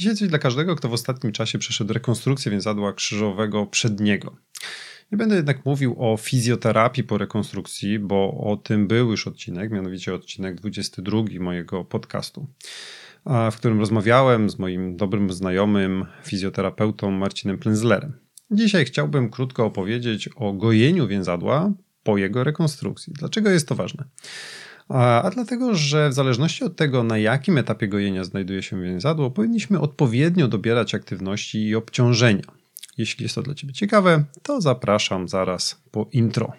Dzisiaj coś dla każdego, kto w ostatnim czasie przeszedł rekonstrukcję więzadła krzyżowego przedniego. Nie będę jednak mówił o fizjoterapii po rekonstrukcji, bo o tym był już odcinek, mianowicie odcinek 22 mojego podcastu, w którym rozmawiałem z moim dobrym znajomym fizjoterapeutą Marcinem Plenzlerem. Dzisiaj chciałbym krótko opowiedzieć o gojeniu więzadła po jego rekonstrukcji. Dlaczego jest to ważne? A dlatego, że w zależności od tego, na jakim etapie gojenia znajduje się więzadło, powinniśmy odpowiednio dobierać aktywności i obciążenia. Jeśli jest to dla Ciebie ciekawe, to zapraszam zaraz po intro.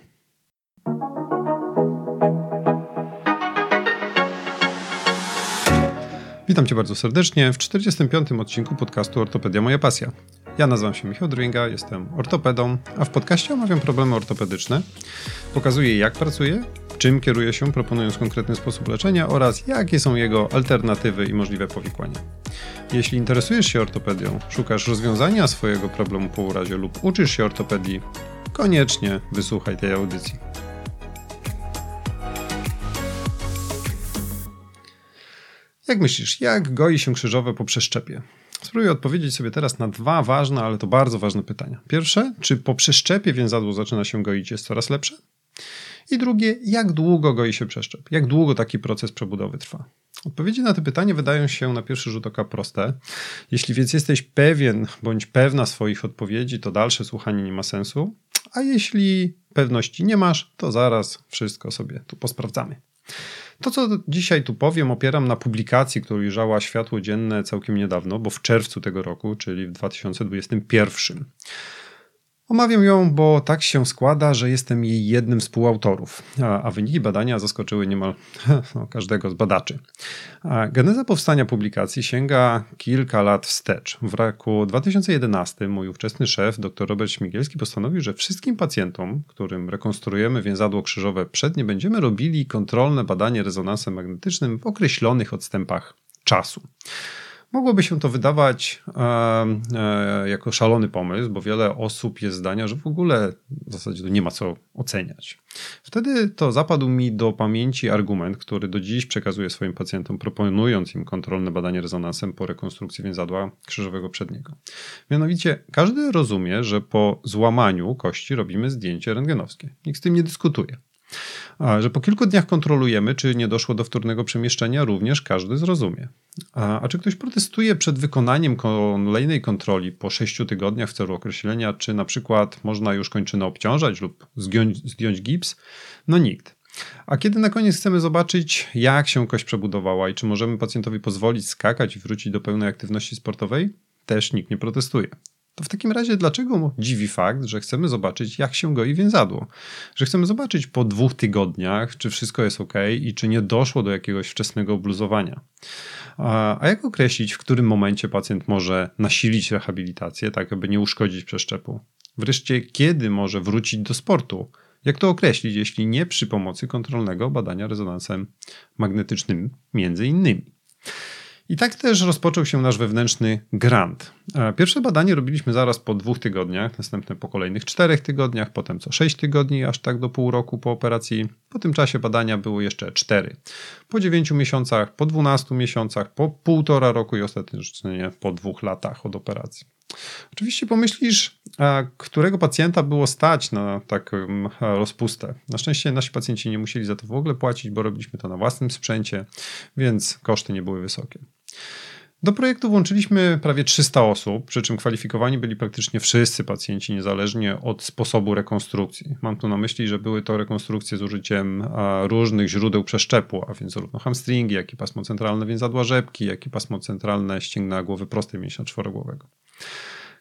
Witam Cię bardzo serdecznie w 45. odcinku podcastu Ortopedia Moja Pasja. Ja nazywam się Michał Dringa, jestem ortopedą, a w podcaście omawiam problemy ortopedyczne, pokazuję jak pracuję, czym kieruje się proponując konkretny sposób leczenia oraz jakie są jego alternatywy i możliwe powikłania. Jeśli interesujesz się ortopedią, szukasz rozwiązania swojego problemu po urazie lub uczysz się ortopedii, koniecznie wysłuchaj tej audycji. Jak myślisz, jak goi się krzyżowe po przeszczepie? Spróbuję odpowiedzieć sobie teraz na dwa ważne, ale to bardzo ważne pytania. Pierwsze, czy po przeszczepie więzadło zaczyna się goić jest coraz lepsze? I drugie, jak długo goi się przeszczep? Jak długo taki proces przebudowy trwa? Odpowiedzi na te pytanie wydają się na pierwszy rzut oka proste. Jeśli więc jesteś pewien bądź pewna swoich odpowiedzi, to dalsze słuchanie nie ma sensu. A jeśli pewności nie masz, to zaraz wszystko sobie tu posprawdzamy. To, co dzisiaj tu powiem, opieram na publikacji, która ujrzała światło dzienne całkiem niedawno, bo w czerwcu tego roku, czyli w 2021. Omawiam ją, bo tak się składa, że jestem jej jednym z współautorów, a, a wyniki badania zaskoczyły niemal no, każdego z badaczy. Geneza powstania publikacji sięga kilka lat wstecz. W roku 2011 mój ówczesny szef, dr Robert Śmigielski, postanowił, że wszystkim pacjentom, którym rekonstruujemy więzadło krzyżowe przednie, będziemy robili kontrolne badanie rezonansem magnetycznym w określonych odstępach czasu. Mogłoby się to wydawać e, jako szalony pomysł, bo wiele osób jest zdania, że w ogóle w zasadzie nie ma co oceniać. Wtedy to zapadł mi do pamięci argument, który do dziś przekazuję swoim pacjentom, proponując im kontrolne badanie rezonansem po rekonstrukcji więzadła krzyżowego przedniego. Mianowicie, każdy rozumie, że po złamaniu kości robimy zdjęcie rentgenowskie. Nikt z tym nie dyskutuje. Że po kilku dniach kontrolujemy, czy nie doszło do wtórnego przemieszczenia, również każdy zrozumie. A, a czy ktoś protestuje przed wykonaniem kolejnej kontroli po 6 tygodniach w celu określenia, czy na przykład można już kończynę obciążać lub zdjąć, zdjąć gips? No nikt. A kiedy na koniec chcemy zobaczyć, jak się kość przebudowała i czy możemy pacjentowi pozwolić skakać i wrócić do pełnej aktywności sportowej, też nikt nie protestuje. To w takim razie dlaczego dziwi fakt, że chcemy zobaczyć, jak się goi więzadło? Że chcemy zobaczyć po dwóch tygodniach, czy wszystko jest ok i czy nie doszło do jakiegoś wczesnego obluzowania. A jak określić, w którym momencie pacjent może nasilić rehabilitację, tak aby nie uszkodzić przeszczepu? Wreszcie, kiedy może wrócić do sportu? Jak to określić, jeśli nie przy pomocy kontrolnego badania rezonansem magnetycznym, między innymi? I tak też rozpoczął się nasz wewnętrzny grant. E, pierwsze badanie robiliśmy zaraz po dwóch tygodniach, następne po kolejnych czterech tygodniach, potem co sześć tygodni, aż tak do pół roku po operacji. Po tym czasie badania było jeszcze cztery. Po dziewięciu miesiącach, po dwunastu miesiącach, po półtora roku i ostatecznie po dwóch latach od operacji. Oczywiście pomyślisz, którego pacjenta było stać na taką rozpustę. Na szczęście nasi pacjenci nie musieli za to w ogóle płacić, bo robiliśmy to na własnym sprzęcie, więc koszty nie były wysokie. Do projektu włączyliśmy prawie 300 osób, przy czym kwalifikowani byli praktycznie wszyscy pacjenci, niezależnie od sposobu rekonstrukcji. Mam tu na myśli, że były to rekonstrukcje z użyciem różnych źródeł przeszczepu, a więc zarówno hamstringi, jak i pasmo centralne więzadła rzepki, jak i pasmo centralne ścięgna głowy prostej mięśnia czworogłowego.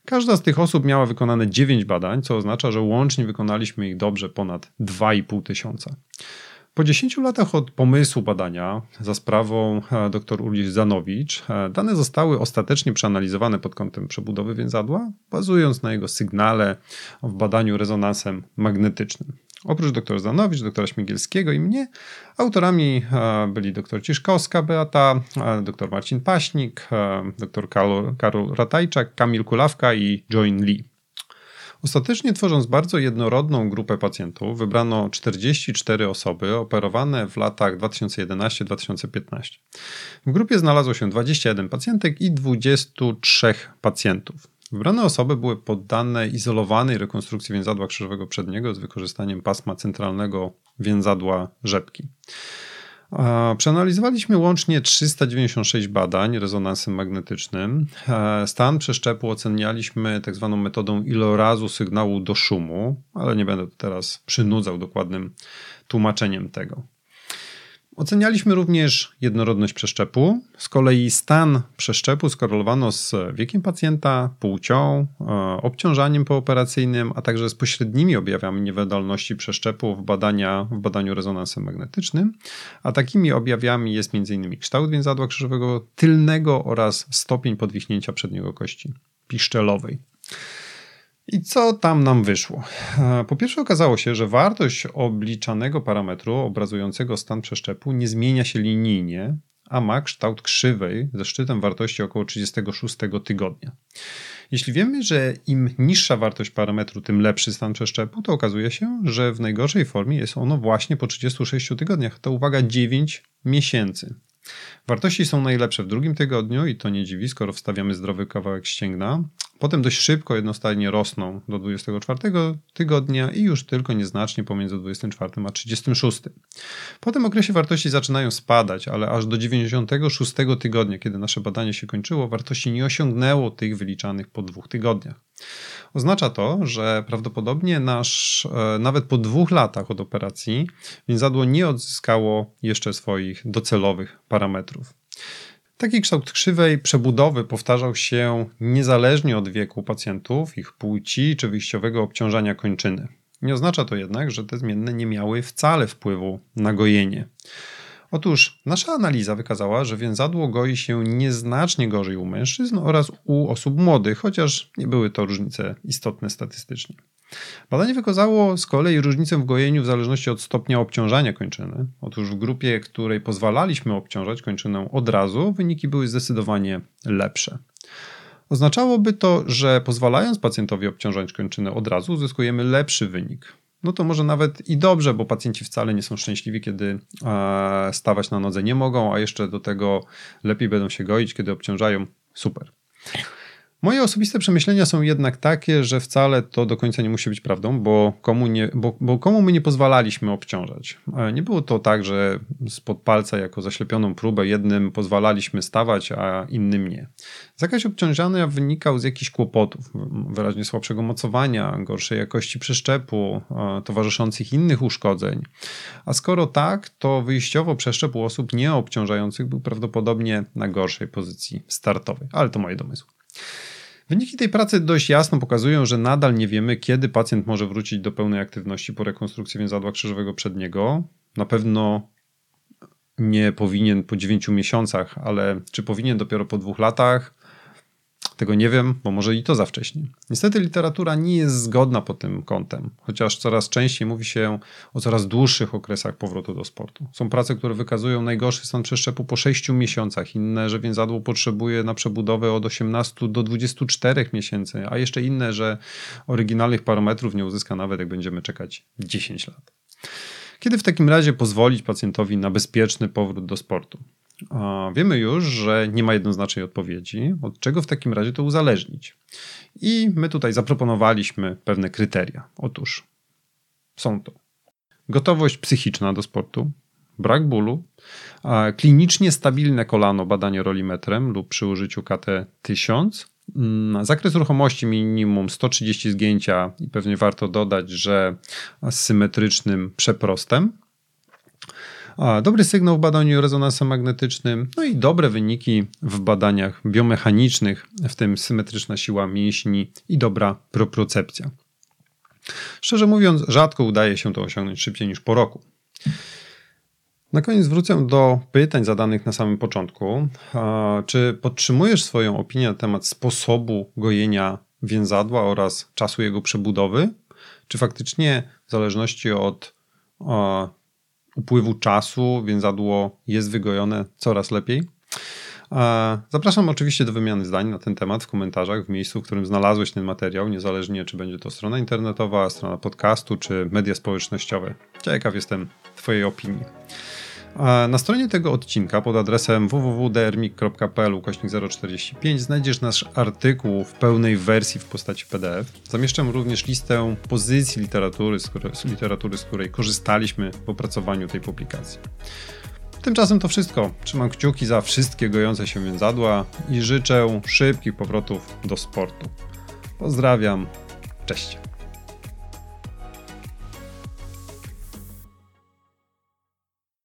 Każda z tych osób miała wykonane 9 badań, co oznacza, że łącznie wykonaliśmy ich dobrze ponad 2,5 tysiąca. Po 10 latach od pomysłu badania za sprawą e, dr Uli Zanowicz, e, dane zostały ostatecznie przeanalizowane pod kątem przebudowy więzadła, bazując na jego sygnale w badaniu rezonansem magnetycznym. Oprócz dr Zanowicz, doktora Śmigielskiego i mnie, autorami e, byli dr Ciszkowska Beata, dr Marcin Paśnik, dr Karol Ratajczak, Kamil Kulawka i Join Lee. Ostatecznie tworząc bardzo jednorodną grupę pacjentów, wybrano 44 osoby operowane w latach 2011-2015. W grupie znalazło się 21 pacjentek i 23 pacjentów. Wybrane osoby były poddane izolowanej rekonstrukcji więzadła krzyżowego przedniego z wykorzystaniem pasma centralnego więzadła rzepki. Przeanalizowaliśmy łącznie 396 badań rezonansem magnetycznym. E, stan przeszczepu ocenialiśmy tak zwaną metodą ilorazu sygnału do szumu, ale nie będę teraz przynudzał dokładnym tłumaczeniem tego. Ocenialiśmy również jednorodność przeszczepu. Z kolei stan przeszczepu skorelowano z wiekiem pacjenta, płcią, e, obciążaniem pooperacyjnym, a także z pośrednimi objawami niewydolności przeszczepu w, badania, w badaniu rezonansem magnetycznym. A takimi objawami jest m.in. kształt więzadła krzyżowego tylnego oraz stopień podwichnięcia przedniego kości piszczelowej. I co tam nam wyszło? E, po pierwsze okazało się, że wartość obliczanego parametru obrazującego stan przeszczepu nie zmienia się linijnie, a ma kształt krzywej ze szczytem wartości około 36 tygodnia. Jeśli wiemy, że im niższa wartość parametru, tym lepszy stan przeszczepu, to okazuje się, że w najgorszej formie jest ono właśnie po 36 tygodniach. To uwaga 9 miesięcy. Wartości są najlepsze w drugim tygodniu i to nie dziwi, skoro wstawiamy zdrowy kawałek ścięgna. Potem dość szybko jednostajnie rosną do 24 tygodnia i już tylko nieznacznie pomiędzy 24 a 36. Po tym okresie wartości zaczynają spadać, ale aż do 96 tygodnia, kiedy nasze badanie się kończyło, wartości nie osiągnęło tych wyliczanych po dwóch tygodniach. Oznacza to, że prawdopodobnie nasz, e, nawet po dwóch latach od operacji, więzadło nie odzyskało jeszcze swoich docelowych parametrów. Taki kształt krzywej przebudowy powtarzał się niezależnie od wieku pacjentów, ich płci czy wyjściowego obciążania kończyny. Nie oznacza to jednak, że te zmienne nie miały wcale wpływu na gojenie. Otóż nasza analiza wykazała, że więzadło goi się nieznacznie gorzej u mężczyzn oraz u osób młodych, chociaż nie były to różnice istotne statystycznie. Badanie wykazało z kolei różnicę w gojeniu w zależności od stopnia obciążania kończyny. Otóż w grupie, której pozwalaliśmy obciążać kończynę od razu, wyniki były zdecydowanie lepsze. Oznaczałoby to, że pozwalając pacjentowi obciążać kończynę od razu, uzyskujemy lepszy wynik no to może nawet i dobrze, bo pacjenci wcale nie są szczęśliwi, kiedy e, stawać na nodze nie mogą, a jeszcze do tego lepiej będą się goić, kiedy obciążają. Super. Moje osobiste przemyślenia są jednak takie, że wcale to do końca nie musi być prawdą, bo komu, nie, bo, bo komu my nie pozwalaliśmy obciążać. E, nie było to tak, że spod palca jako zaślepioną próbę jednym pozwalaliśmy stawać, a innym nie. Zakaz obciążania wynikał z jakichś kłopotów, wyraźnie słabszego mocowania, gorszej jakości przeszczepu, e, towarzyszących innych uszkodzeń. A skoro tak, to wyjściowo przeszczep u osób nieobciążających był prawdopodobnie na gorszej pozycji startowej, ale to moje domysły. Wyniki tej pracy dość jasno pokazują, że nadal nie wiemy, kiedy pacjent może wrócić do pełnej aktywności po rekonstrukcji więzadła krzyżowego przedniego. Na pewno nie powinien po 9 miesiącach, ale czy powinien dopiero po dwóch latach? Tego nie wiem, bo może i to za wcześnie. Niestety literatura nie jest zgodna pod tym kątem, chociaż coraz częściej mówi się o coraz dłuższych okresach powrotu do sportu. Są prace, które wykazują najgorszy stan przeszczepu po 6 miesiącach, inne, że więzadło potrzebuje na przebudowę od 18 do 24 miesięcy, a jeszcze inne, że oryginalnych parametrów nie uzyska nawet jak będziemy czekać 10 lat. Kiedy w takim razie pozwolić pacjentowi na bezpieczny powrót do sportu? Wiemy już, że nie ma jednoznacznej odpowiedzi, od czego w takim razie to uzależnić. I my tutaj zaproponowaliśmy pewne kryteria. Otóż są to gotowość psychiczna do sportu, brak bólu, klinicznie stabilne kolano badanie rolimetrem lub przy użyciu KT1000, mm, zakres ruchomości minimum 130 zgięcia i pewnie warto dodać, że z symetrycznym przeprostem, dobry sygnał w badaniu rezonansem magnetycznym, no i dobre wyniki w badaniach biomechanicznych, w tym symetryczna siła mięśni i dobra propriocepcja. Szczerze mówiąc, rzadko udaje się to osiągnąć szybciej niż po roku. Na koniec wrócę do pytań zadanych na samym początku. Czy podtrzymujesz swoją opinię na temat sposobu gojenia więzadła oraz czasu jego przebudowy? Czy faktycznie w zależności od upływu czasu więzadło jest wygojone coraz lepiej. Zapraszam oczywiście do wymiany zdań na ten temat w komentarzach, w miejscu, w którym znalazłeś ten materiał, niezależnie czy będzie to strona internetowa, strona podcastu, czy media społecznościowe. Ciekaw jestem Twojej opinii. Na stronie tego odcinka pod adresem www.drmik.pl ukośnik 045 znajdziesz nasz artykuł w pełnej wersji w postaci PDF. Zamieszczam również listę pozycji literatury, z której, literatury, z której korzystaliśmy w opracowaniu tej publikacji. Tymczasem to wszystko. Trzymam kciuki za wszystkie gojące się więzadła i życzę szybkich powrotów do sportu. Pozdrawiam. Cześć.